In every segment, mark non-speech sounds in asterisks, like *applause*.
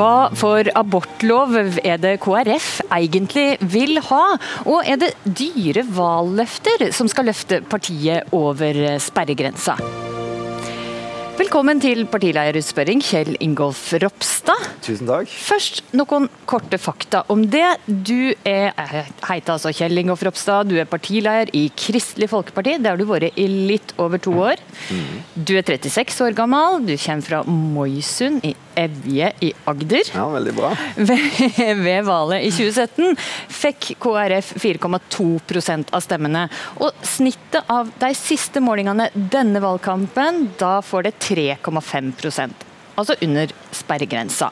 Hva for abortlov er det KrF egentlig vil ha? Og er det dyre valløfter som skal løfte partiet over sperregrensa? Velkommen til partilederutspørring, Kjell Ingolf Ropstad. Tusen takk. Først noen korte fakta om det. Du er heiter altså Kjell Ingolf Ropstad, du er partileder i Kristelig Folkeparti. Det har du vært i litt over to år. Du er 36 år gammel, du kommer fra Moisund i Evje i Agder. Ja, veldig bra. Ved, ved valget i 2017 fikk KrF 4,2% av stemmene. Og snittet av de siste målingene denne valgkampen, da får det 3,5% altså under sperregrensa.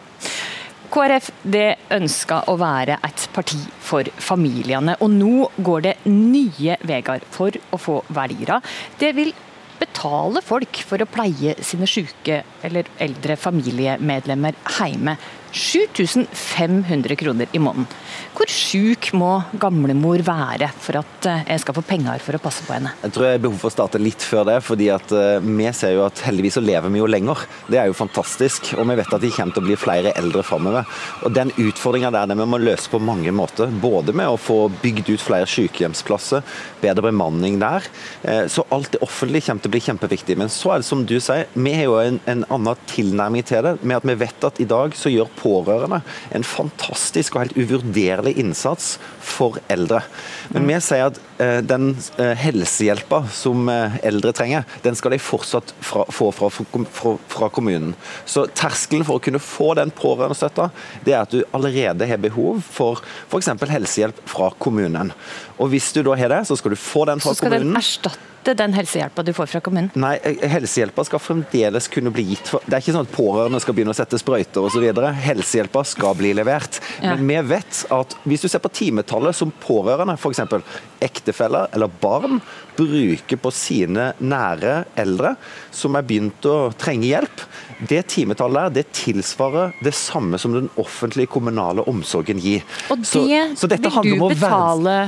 KrF det ønska å være et parti for familiene, og nå går det nye veier for å få velgere. Det vil betale folk for å pleie sine syke eller eldre familiemedlemmer hjemme. 7500 kroner i måneden. Hvor sjuk må gamlemor være for at eh, jeg skal få penger for å passe på henne? Jeg tror jeg har behov for å starte litt før det, fordi at uh, vi ser jo at heldigvis så lever vi jo lenger. Det er jo fantastisk, og vi vet at de kommer til å bli flere eldre framover. Og den utfordringa der den vi må løse på mange måter. Både med å få bygd ut flere sykehjemsplasser, bedre bemanning der. Uh, så alt det offentlige kommer til å bli kjempeviktig. Men så er det som du sier, vi har jo en, en annen tilnærming til det. Med at vi vet at i dag så gjør pårørende en fantastisk og helt uvurderlig innsats for eldre. Men vi sier at eh, den eh, helsehjelpa som eh, eldre trenger, den skal de fortsatt fra, få fra, fra, fra, kommunen. Så terskelen for å kunne få den pårørendestøtta, det er at du allerede har behov for f.eks. helsehjelp fra kommunen. Og hvis du da har det, så skal du få den fra kommunen. Så skal kommunen. den erstatte den helsehjelpa du får fra kommunen? Nei, helsehjelpa skal fremdeles kunne bli gitt. Det er ikke sånn at pårørende skal begynne å sette sprøyter osv. Helsehjelpa skal bli levert. Ja. Men vi vet at hvis du ser på timetallet som pårørende, f.eks. ektefeller eller barn, bruker på sine nære eldre som er begynt å trenge hjelp, det timetallet der, det tilsvarer det samme som den offentlige kommunale omsorgen gir. Og det så, så vil du betale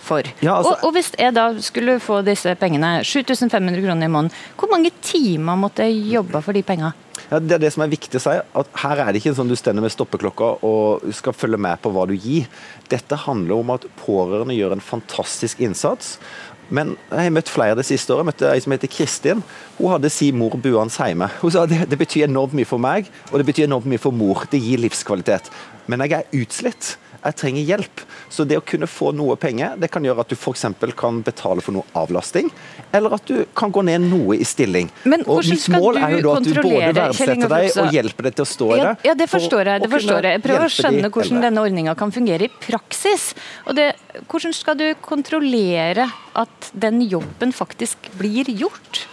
for. Ja, altså, og, og, Hvis jeg da skulle få disse pengene, 7500 kroner i måneden, hvor mange timer måtte jeg jobbe for de pengene? Ja, det er det som er viktig å si. at Her er det ikke sånn du stender med stoppeklokka og skal følge med på hva du gir. Dette handler om at pårørende gjør en fantastisk innsats. Men jeg har møtt flere det siste året. Jeg møtte ei som heter Kristin. Hun hadde si mor buende hjemme. Hun sa det, det betyr enormt mye for meg, og det betyr enormt mye for mor. Det gir livskvalitet. Men jeg er utslitt jeg trenger hjelp. Så det å kunne få noe penger, det kan gjøre at du f.eks. kan betale for noe avlasting, eller at du kan gå ned noe i stilling. Men og Mitt mål er jo da at du både verdsetter deg og hjelper deg til å stå i det. Ja, det forstår jeg. det forstår jeg. Jeg prøver å skjønne hvordan denne ordninga kan fungere i praksis. Og det, hvordan skal du kontrollere at den jobben faktisk blir gjort?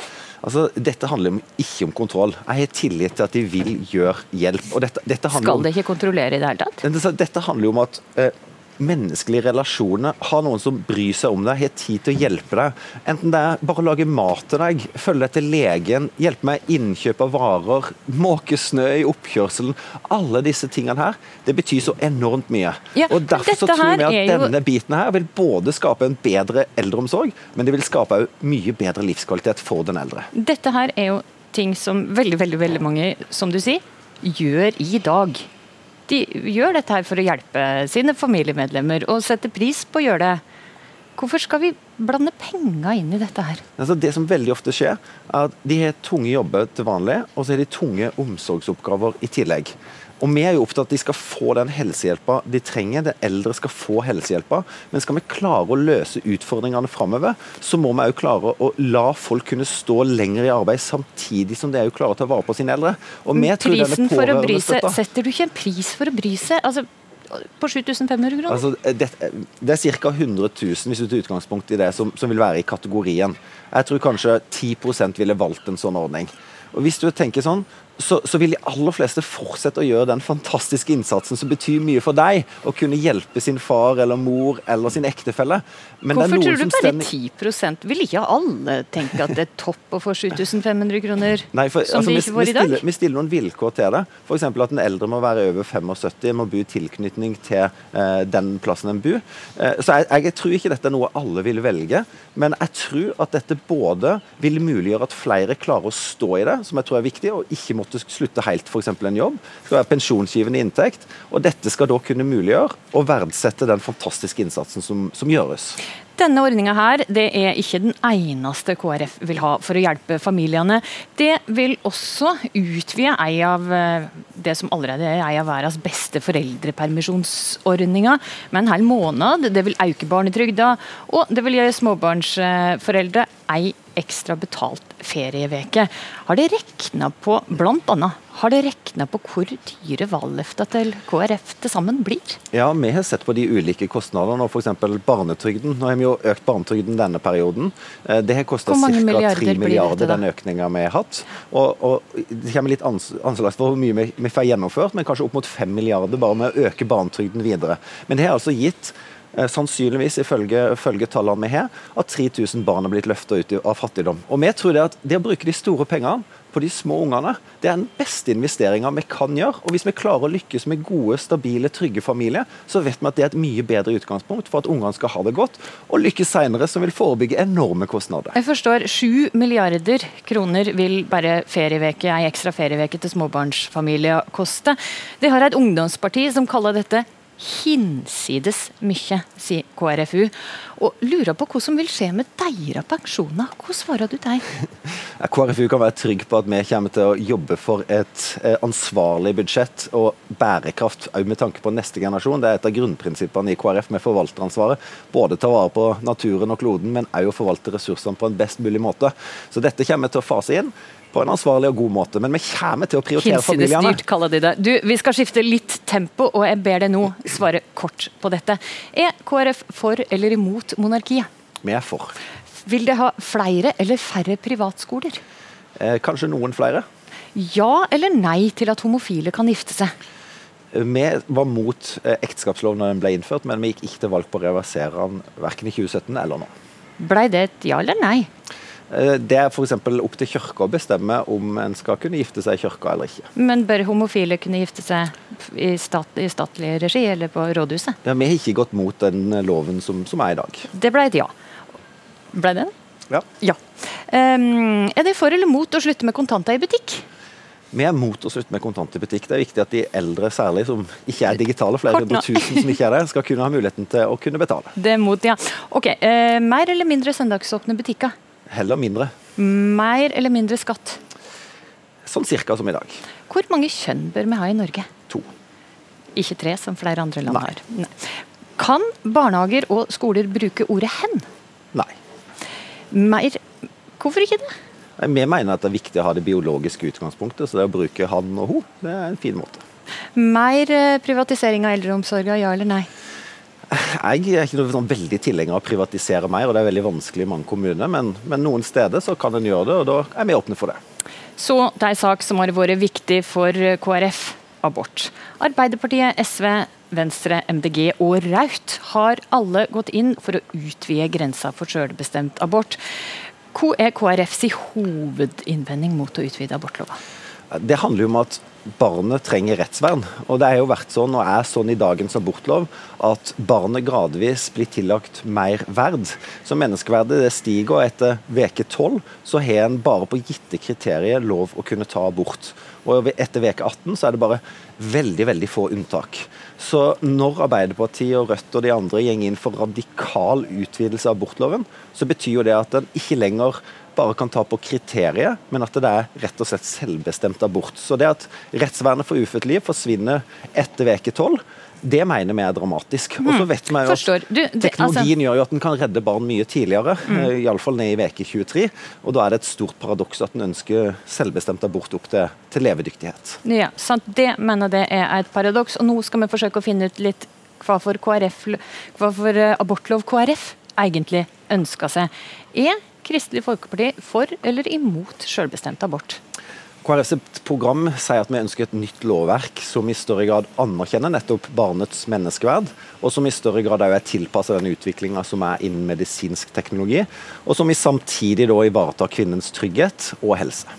Altså, Dette handler ikke om kontroll. Jeg har tillit til at de vil gjøre hjelp. Dette, dette Skal det ikke kontrollere i det hele tatt? Dette, dette handler jo om at eh, menneskelige relasjoner, ha noen som bryr seg om deg, har tid til å hjelpe deg. Enten det er bare å lage mat til deg, følge deg til legen, hjelpe meg innkjøp av varer, måke snø i oppkjørselen. Alle disse tingene her, det betyr så enormt mye. Ja, og Derfor så tror vi at denne biten her vil både skape en bedre eldreomsorg, men det vil skape mye bedre livskvalitet for den eldre. Dette her er jo ting som veldig, veldig, veldig mange, som du sier, gjør i dag de gjør dette her for å hjelpe sine familiemedlemmer og setter pris på å gjøre det. Hvorfor skal vi blande penger inn i dette her? Altså det som veldig ofte skjer, er at de har tunge jobber til vanlig, og så har de tunge omsorgsoppgaver i tillegg. Og Vi er jo opptatt av at de skal få den helsehjelpa de trenger. De eldre skal få helsehjelpa. Men skal vi klare å løse utfordringene framover, så må vi òg klare å la folk kunne stå lenger i arbeid, samtidig som de òg klarer å ta vare på sine eldre. Og vi tror denne bry seg, Setter du ikke en pris for å bry seg? Altså, på 7500 kroner? Altså, det, det, er ca. 100 000 hvis du tar utgangspunkt i det som, som vil være i kategorien. Jeg tror kanskje 10% ville valgt en sånn ordning. Og Hvis du tenker sånn, så, så, vil de aller fleste fortsette å gjøre den fantastiske innsatsen som betyr mye for deg, å kunne hjelpe sin far eller mor eller sin ektefelle. Men Hvorfor tror du bare 10 Vil ikke alle tenke at det er topp å få 7500 kroner, Nei, for, som altså, de ikke får i dag? Stiller, vi stiller noen vilkår til det. F.eks. at den eldre må være over 75, må bo i tilknytning til eh, den plassen en bor. Eh, så jeg, jeg, tror ikke dette er noe alle vil velge, men jeg tror at dette både vil muliggjøre at flere klarer å stå i det, som jeg tror er viktig, og ikke må måtte slutte helt f.eks. en jobb. Det skal være pensjonsgivende inntekt. Og dette skal da kunne muliggjøre å verdsette den fantastiske innsatsen som, som gjøres. Denne ordninga her, det er ikke den eneste KrF vil ha for å hjelpe familiene. Det vil også utvide ei av eh, det som allerede er ei av verdens beste foreldrepermisjonsordninger med en hel måned. Det vil øke barnetrygda, og det vil gjøre småbarnsforeldre ei ekstra betalt ferieveke. Har det rekna på blant annet, har det rekna på hvor dyre valgløfta til KrF til sammen blir? Ja, vi har sett på de ulike kostnadene. og F.eks. barnetrygden. Nå har vi jo økt barnetrygden denne perioden. Eh, det har kosta ca. 3 milliarder, den økninga vi har hatt. Og, og, Det kommer litt anslags for hvor mye vi, vi får gjennomført, men kanskje opp mot 5 milliarder bare med å øke barnetrygden videre. Men det har altså gitt sannsynligvis, ifølge, ifølge tallene vi har, at 3000 barn har blitt løfta ut av fattigdom. Og vi tror det at det å bruke de store pengene på de små ungene, det er den beste investeringa vi kan gjøre. Og hvis vi klarer å lykkes med gode, stabile, trygge familier, så vet vi at det er et mye bedre utgangspunkt for at ungene skal ha det godt, og lykkes senere, som vil forebygge enorme kostnader. Jeg forstår 7 milliarder kroner vil bare ferieveke, ei ekstra ferieveke til småbarnsfamilier koste. Det har et ungdomsparti som kaller dette hinsides mye, sier KrFU. Og lurer på hva som vil skje med deres pensjoner. Hva svarer du deg? *laughs* KrFU kan være trygg på at vi kommer til å jobbe for et eh, ansvarlig budsjett og bærekraft òg med tanke på neste generasjon. Det er et av grunnprinsippene i KrF med forvalteransvaret. Både ta vare på naturen og kloden, men òg å forvalte ressursene på en best mulig måte. Så dette kommer vi til å fase inn på en ansvarlig og god måte. Men vi kommer til å prioritere familiene. Hinsidestyrt, kaller de det. Du, Vi skal skifte litt tempo, og jeg ber deg nå svare kort på dette. Er KrF for eller imot monarkiet? Vi er for. Vil det ha flere eller færre privatskoler? Eh, kanskje noen flere. Ja eller nei til at homofile kan gifte seg? Vi var mot eh, ekteskapsloven da den ble innført, men vi gikk ikke til valg på å reversere den verken i 2017 eller nå. Blei det et ja eller nei? Eh, det er f.eks. opp til kirka å bestemme om en skal kunne gifte seg i kirka eller ikke. Men bør homofile kunne gifte seg i, stat, i statlig regi eller på rådhuset? Ja, vi har ikke gått mot den loven som, som er i dag. Det ble et ja. Ble det? Ja. ja. Um, er det for eller mot å slutte med kontanter i butikk? Vi er mot å slutte med kontanter i butikk. Det er viktig at de eldre særlig, som ikke er digitale, flere hundre tusen som ikke er det, skal kunne ha muligheten til å kunne betale. Det er mot, ja. Ok, uh, Mer eller mindre søndagsåpne butikker? Heller mindre. Mer eller mindre skatt? Sånn cirka som i dag. Hvor mange kjønn bør vi ha i Norge? To. Ikke tre, som flere andre land Nei. har. Nei. Kan barnehager og skoler bruke ordet 'hen'? Nei. Mer Hvorfor ikke det? Vi mener at det er viktig å ha det biologiske utgangspunktet, så det å bruke 'han' og 'ho' det er en fin måte. Mer eh, privatisering av eldreomsorga, ja eller nei? Jeg er ikke noe sånn veldig tilhenger av å privatisere mer, og det er veldig vanskelig i mange kommuner, men, men noen steder så kan en gjøre det, og da er vi åpne for det. Så det er en sak som har vært viktig for KrF abort. Arbeiderpartiet, SV, Venstre, MDG og Raut har alle gått inn for å utvide grensa for selvbestemt abort. Hva er KrFs hovedinnvending mot å utvide abortlova? Det handler jo om at barnet trenger rettsvern. Og det er jo vært sånn, og er sånn i dagens abortlov, at barnet gradvis blir tillagt mer verd. Så menneskeverdet det stiger, og etter veke 12 så har en bare på gitte kriterier lov å kunne ta abort. Og etter veke 18 så er det bare veldig, veldig få unntak. Så når Arbeiderpartiet og Rødt og de andre går inn for radikal utvidelse av abortloven, så betyr jo det at den ikke lenger bare kan ta på kriteriet, men at det er rett og slett selvbestemt abort. Så det at rettsvernet for ufødt liv forsvinner etter veke tolv, det mener vi er dramatisk. Og så mm. vet vi jo at du, det, Teknologien altså... gjør jo at en kan redde barn mye tidligere, mm. Eh, iallfall ned i veke 23. Og da er det et stort paradoks at en ønsker selvbestemt abort opp til, til levedyktighet. Ja, sant. Det mener det er et paradoks. Og nå skal vi forsøke å finne ut litt hva for, KrF, hva for eh, abortlov KrF egentlig ønsker seg. Er Kristelig Folkeparti for eller imot selvbestemt abort? KrFs program sier at vi ønsker et nytt lovverk som i større grad anerkjenner nettopp barnets menneskeverd, og som i større grad er tilpasset den utviklinga som er innen medisinsk teknologi, og som i samtidig da ivaretar kvinnens trygghet og helse.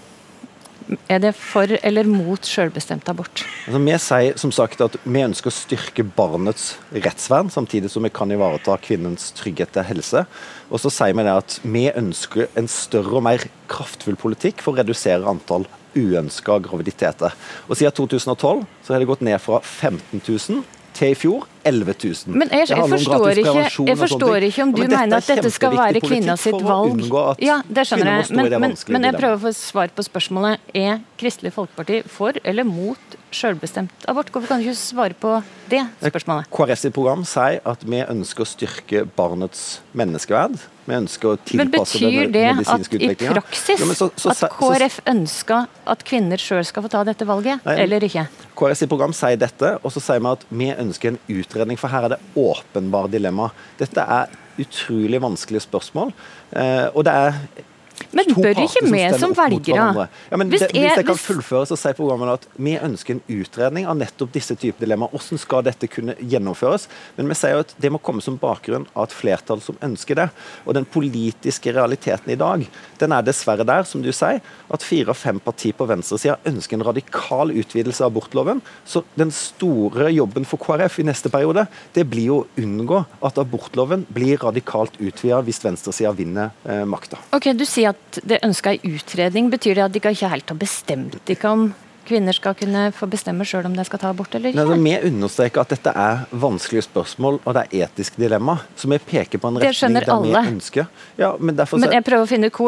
Er det for eller mot selvbestemt abort? Altså, vi sier som sagt at vi ønsker å styrke barnets rettsvern, samtidig som vi kan ivareta kvinnens trygghet til helse. Og så sier vi det at vi ønsker en større og mer kraftfull politikk for å redusere antall uønska graviditeter. Og Siden 2012 så har det gått ned fra 15 000 til i fjor 11 000. Men jeg, jeg, forstår, ikke, jeg forstår ikke, om du ja, mener at dette skal være kvinnas sitt valg. Ja, det skjønner jeg. Men, men, men, jeg prøver å få svar på spørsmålet. Er Kristelig Folkeparti for eller mot selvbestemt abort? Hvorfor kan du ikke svare på det spørsmålet? KrS i program sier at vi ønsker å styrke barnets menneskeverd. Vi ønsker å tilpasse Men Betyr det at i praksis ja, så, så, at KrF ønsker at kvinner sjøl skal få ta dette valget, nei, eller ikke? KrFs program sier dette, og så sier vi at vi ønsker en utredning, for her er det åpenbar dilemma. Dette er utrolig vanskelige spørsmål. Eh, og det er men bør ikke vi som velgere ja, hvis, det, hvis jeg kan fullføre, så sier programmet at vi ønsker en utredning av nettopp disse typer dilemmaer. Hvordan skal dette kunne gjennomføres? Men vi sier at det må komme som bakgrunn av et flertall som ønsker det. Og den politiske realiteten i dag, den er dessverre der, som du sier, at fire av fem partier på venstresida ønsker en radikal utvidelse av abortloven. Så den store jobben for KrF i neste periode, det blir å unngå at abortloven blir radikalt utvida hvis venstresida vinner eh, makta. Okay, du sier at det ønska ei utredning. Betyr det at de ikke helt har bestemt ikke om kvinner skal kunne få bestemme sjøl om de skal ta abort eller ikke? Nei, vi understreker at dette er vanskelige spørsmål og det er etisk dilemma. Så vi peker på en retning der alle. vi ønsker. Ja, men, derfor, men jeg prøver å finne ut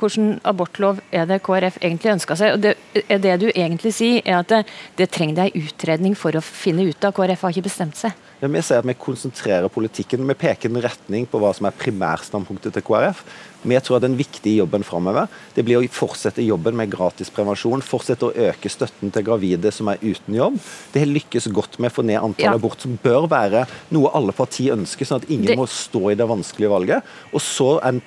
hvilken abortlov er det KrF egentlig ønska seg. og det, det, du egentlig sier, er at det, det trenger ei utredning for å finne ut av. KrF har ikke bestemt seg. Ja, vi ser at vi konsentrerer politikken. Vi peker en retning på hva som er primærstandpunktet til KrF. Vi tror at den viktige jobben framover det blir å fortsette jobben med gratis prevensjon. Fortsette å øke støtten til gravide som er uten jobb. Det har lykkes godt med å få ned antallet ja. abort, som bør være noe alle partier ønsker, sånn at ingen det... må stå i det vanskelige valget. Og så er en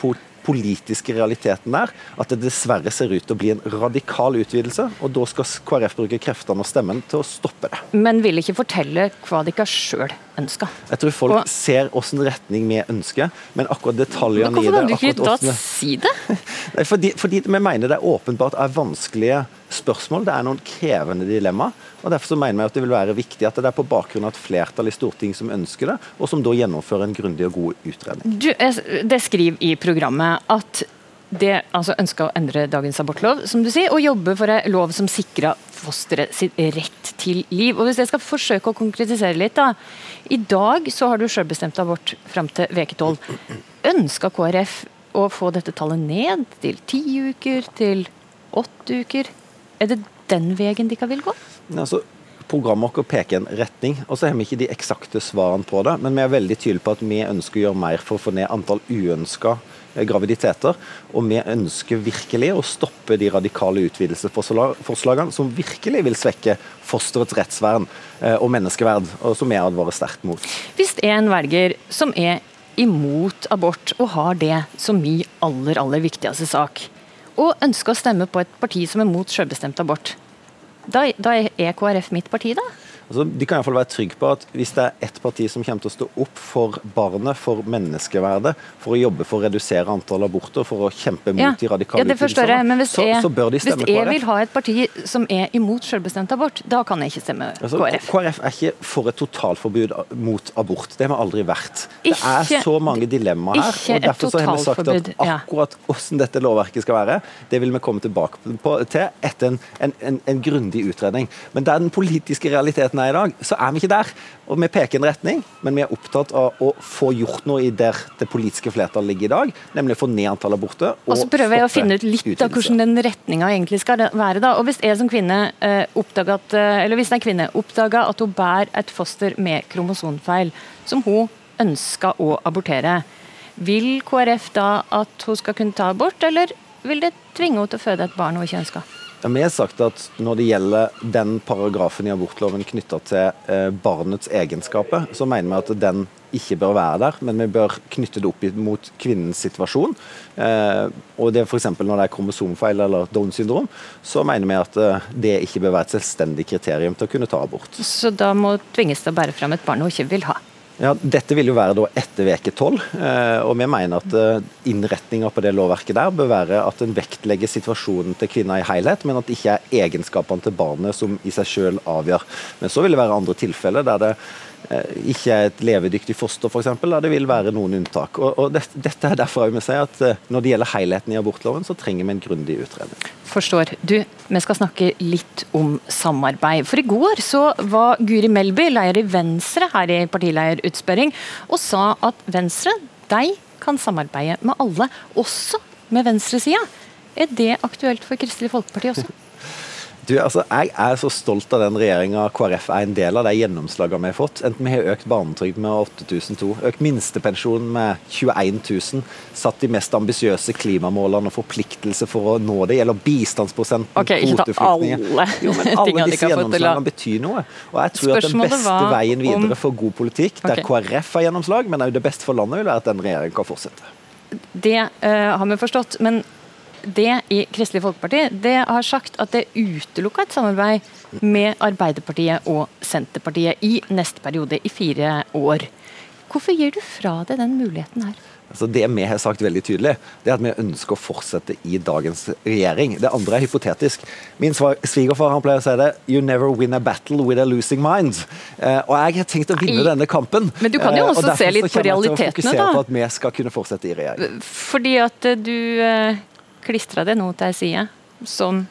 politiske realiteten der at det dessverre ser ut til å bli en radikal utvidelse. og Da skal KrF bruke kreftene og stemmen til å stoppe det. Men vil ikke fortelle hva de ikke sjøl ønsker. Jeg tror folk og... ser hvilken retning vi ønsker, men akkurat detaljene i det Hvorfor kan du ikke da si det? *laughs* fordi, fordi vi mener det er åpenbart er vanskelige spørsmål. Det er noen krevende dilemmaer. Og Derfor så mener vi at det vil være viktig at det er på bakgrunn av et flertall i Stortinget som ønsker det, og som da gjennomfører en grundig og god utredning. Du, det skriver i programmet at det altså ønska å endre dagens abortlov, som du sier, og jobbe for en lov som sikrer fosteret sitt rett til liv. Og Hvis jeg skal forsøke å konkretisere litt, da. I dag så har du selvbestemt abort fram til veke 12. Ønska KrF å få dette tallet ned til ti uker, til åtte uker? Er det den veien de ikke vil gå? Altså, Programmet vårt peker en retning, og så har vi ikke de eksakte svarene på det. Men vi er veldig tydelige på at vi ønsker å gjøre mer for å få ned antall uønska Eh, graviditeter. Og vi ønsker virkelig å stoppe de radikale utvidelsesforslagene som virkelig vil svekke fosterets rettsvern eh, og menneskeverd, og som jeg advarer sterkt mot. Hvis en velger som er imot abort og har det som min aller, aller viktigste sak, og ønsker å stemme på et parti som er mot selvbestemt abort, da, da er KrF mitt parti, da? Altså, de kan i hvert fall være trygge på at hvis det er ett parti som kommer til å stå opp for barnet, for menneskeverdet, for å jobbe for å redusere antall aborter, for å kjempe mot ja, de radikale ja, så, jeg, så bør de stemme KrF. Hvis jeg vil ha et parti som er imot selvbestemt abort, da kan jeg ikke stemme altså, KrF. KrF er ikke for et totalforbud mot abort. Det har vi aldri vært. Ikke, det er så mange dilemmaer her. og Derfor så har vi sagt at akkurat hvordan dette lovverket skal være, det vil vi komme tilbake på, til etter en, en, en, en grundig utredning. Men det er den politiske realiteten virkeligheten er i dag, så er vi ikke der. Og Vi peker en retning, men vi er opptatt av å få gjort noe i der det politiske flertallet ligger i dag, nemlig å få ned antallet aborter. Og, og så prøver jeg å finne ut litt av hvordan den retninga egentlig skal være. da. Og Hvis jeg som kvinne eh, at, eh, eller hvis en kvinne oppdaga at hun bærer et foster med kromosonfeil, som hun ønsker å abortere, vil KrF da at hun skal kunne ta abort, eller vil det tvinge henne til å føde et barn hun ikke ønsker? Ja, vi har sagt at Når det gjelder den paragrafen i abortloven knytta til eh, barnets egenskaper, så mener vi at den ikke bør være der, men vi bør knytte det opp mot kvinnens situasjon. Eh, og det F.eks. når det er kromosomfeil eller Downs syndrom, så mener vi at eh, det ikke bør være et selvstendig kriterium til å kunne ta abort. Så da må tvinges til å bære fram et barn hun ikke vil ha? Ja, Dette vil jo være etter veke tolv, eh, og vi mener at eh, innretninga på det lovverket der bør være at en vektlegger situasjonen til kvinna i helhet, men at det ikke er egenskapene til barnet som i seg selv avgjør. Men så vil det være andre tilfeller der det ikke er et levedyktig foster, f.eks. Det vil være noen unntak. Og, og det, Dette er derfor vi sier at når det gjelder helheten i abortloven, så trenger vi en grundig utredning. Forstår. Du, vi skal snakke litt om samarbeid. For i går så var Guri Melby, leder i Venstre, her i partileierutspørring, og sa at Venstre, de kan samarbeide med alle, også med venstresida. Er det aktuelt for Kristelig Folkeparti også? Du, altså, Jeg er så stolt av den regjeringa KrF er en del av, de gjennomslagene vi har fått. Enten vi har økt barnetrygd med 8002, økt minstepensjonen med 21 000, satt de mest ambisiøse klimamålene og forpliktelse for å nå det, gjelder bistandsprosenten, okay, kvoteflyktninger Jo, men *laughs* alle disse gjennomslagene betyr noe. Og jeg tror at den beste veien videre for god politikk, der okay. KrF har gjennomslag, men òg det beste for landet, vil være at den regjeringen kan fortsette. Det uh, har vi forstått. men det i Kristelig Folkeparti det har sagt at det utelukka et samarbeid med Arbeiderpartiet og Senterpartiet i neste periode, i fire år. Hvorfor gir du fra deg den muligheten her? Altså det vi har sagt veldig tydelig, det er at vi ønsker å fortsette i dagens regjering. Det andre er hypotetisk. Min svigerfar han pleier å si det You never win a battle with a losing mind. Eh, og jeg har tenkt å vinne denne kampen. Men du kan jo eh, også se litt på realitetene, da. Og derfor kommer jeg til å fokusere på at vi skal kunne fortsette i regjering. Fordi at du eh, klistra det nå til ei side som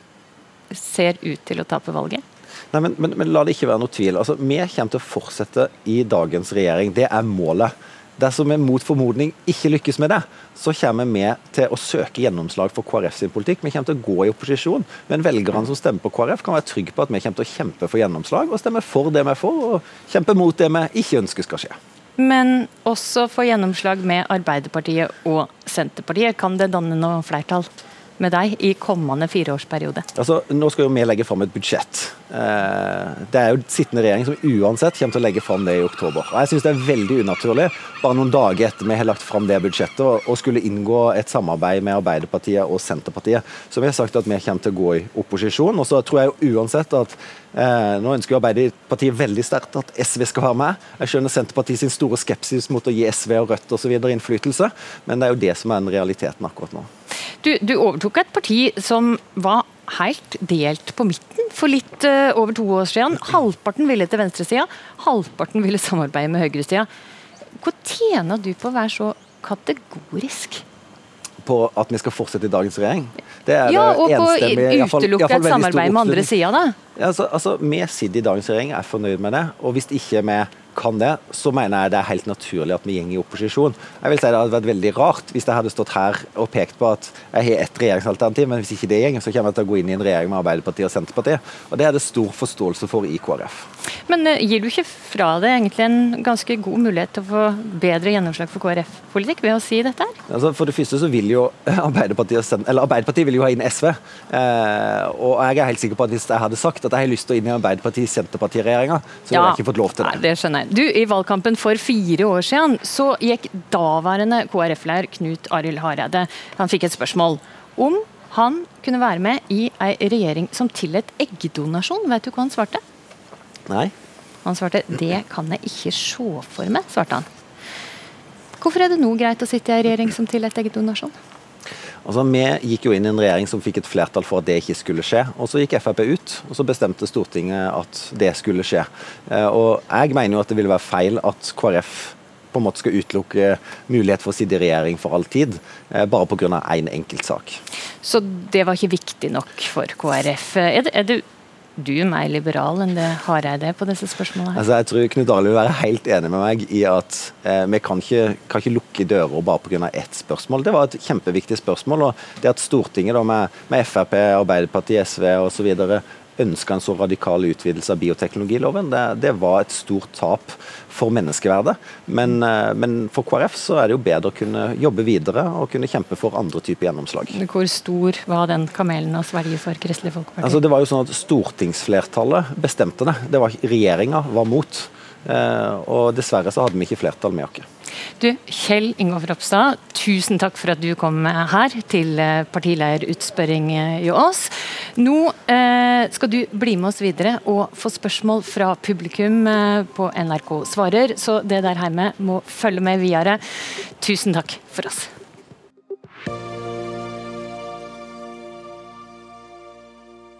ser ut til å tape valget? Nei, men, men, men, la det ikke være noe tvil. Altså, vi kommer til å fortsette i dagens regjering. Det er målet. Dersom vi mot formodning ikke lykkes med det, så kommer vi til å søke gjennomslag for KrF sin politikk. Vi kommer til å gå i opposisjon, men velgerne som stemmer på KrF, kan være trygge på at vi kommer til å kjempe for gjennomslag, og stemme for det vi er for, og kjempe mot det vi ikke ønsker skal skje. Men også få gjennomslag med Arbeiderpartiet og Senterpartiet. Kan det danne noe flertall? Med deg i kommende fireårsperiode? Altså, nå skal jo vi legge fram et budsjett. Eh, det er jo sittende regjering som uansett kommer til å legge fram det i oktober. Og Jeg synes det er veldig unaturlig, bare noen dager etter vi har lagt fram det budsjettet, å skulle inngå et samarbeid med Arbeiderpartiet og Senterpartiet. Så vi har sagt at vi kommer til å gå i opposisjon. Og så tror jeg jo uansett at eh, nå ønsker jo Arbeiderpartiet veldig sterkt at SV skal være med. Jeg skjønner Senterpartiet sin store skepsis mot å gi SV og Rødt osv. innflytelse, men det er jo det som er den realiteten akkurat nå. Du, du, overtok et parti som var helt delt på midten for litt uh, over to år siden. Halvparten ville til venstresida, halvparten ville samarbeide med høyresida. Hvor tjener du på å være så kategorisk? På at vi skal fortsette i dagens regjering? ja, og på å utelukke et samarbeid med andre sida, da? Ja, altså, altså, Vi sitter i dagens regjering, er fornøyd med det. Og hvis ikke vi kan det, så mener jeg det er helt naturlig at vi går i opposisjon. Jeg vil si Det hadde vært veldig rart hvis jeg hadde stått her og pekt på at jeg har ett regjeringsalternativ, men hvis ikke det går, så kommer jeg til å gå inn i en regjering med Arbeiderpartiet og Senterpartiet. Og Det er det stor forståelse for i KrF. Men uh, gir du ikke fra deg egentlig en ganske god mulighet til å få bedre gjennomslag for KrF-politikk ved å si dette her? Altså, for det første så vil jo Arbeiderpartiet, eller Arbeiderpartiet vil jo ha inn SV. Eh, og jeg er helt sikker på at hvis jeg hadde sagt at jeg har lyst til å inn i Arbeiderpartiet-Senterparti-regjeringa, så ja, jeg ikke fått lov til det. Nei, det skjønner jeg. Du, I valgkampen for fire år siden så gikk daværende KrF-leder Knut Arild Hareide Han fikk et spørsmål om han kunne være med i ei regjering som tillot eggdonasjon. Vet du hva han svarte? Nei. Han svarte 'det kan jeg ikke se for meg', svarte han. Hvorfor er det nå greit å sitte i ei regjering som tillot eggdonasjon? Altså, Vi gikk jo inn i en regjering som fikk et flertall for at det ikke skulle skje. og Så gikk Frp ut, og så bestemte Stortinget at det skulle skje. Eh, og Jeg mener jo at det ville være feil at KrF på en måte skal utelukke mulighet for å sitte i regjering for all tid, eh, bare pga. én en enkeltsak. Så det var ikke viktig nok for KrF. Er det, er det du mer liberal enn det Hareide er på disse spørsmålene? Altså, jeg tror Knut Arild vil være helt enig med meg i at eh, vi kan ikke, kan ikke, lukke dører bare pga. ett spørsmål. Det var et kjempeviktig spørsmål. og det at Stortinget da, med, med Frp, Arbeiderpartiet, SV osv ønska en så radikal utvidelse av bioteknologiloven. Det, det, var et stort tap for menneskeverdet. Men, eh, men, for KrF så er det jo bedre å kunne jobbe videre og kunne kjempe for andre typer gjennomslag. Hvor stor var den kamelen å svelge for Kristelig Folkeparti? Altså, det var jo sånn at Stortingsflertallet bestemte det. det var, regjeringa var mot. Eh, og dessverre så hadde vi ikke flertall med oss. Du, Kjell Ingolf Ropstad, tusen takk for at du kom her til eh, partileierutspørring i Ås. Nå eh, skal du bli med oss videre og få spørsmål fra publikum eh, på NRK Svarer, så det der hjemme må følge med videre. Tusen takk for oss.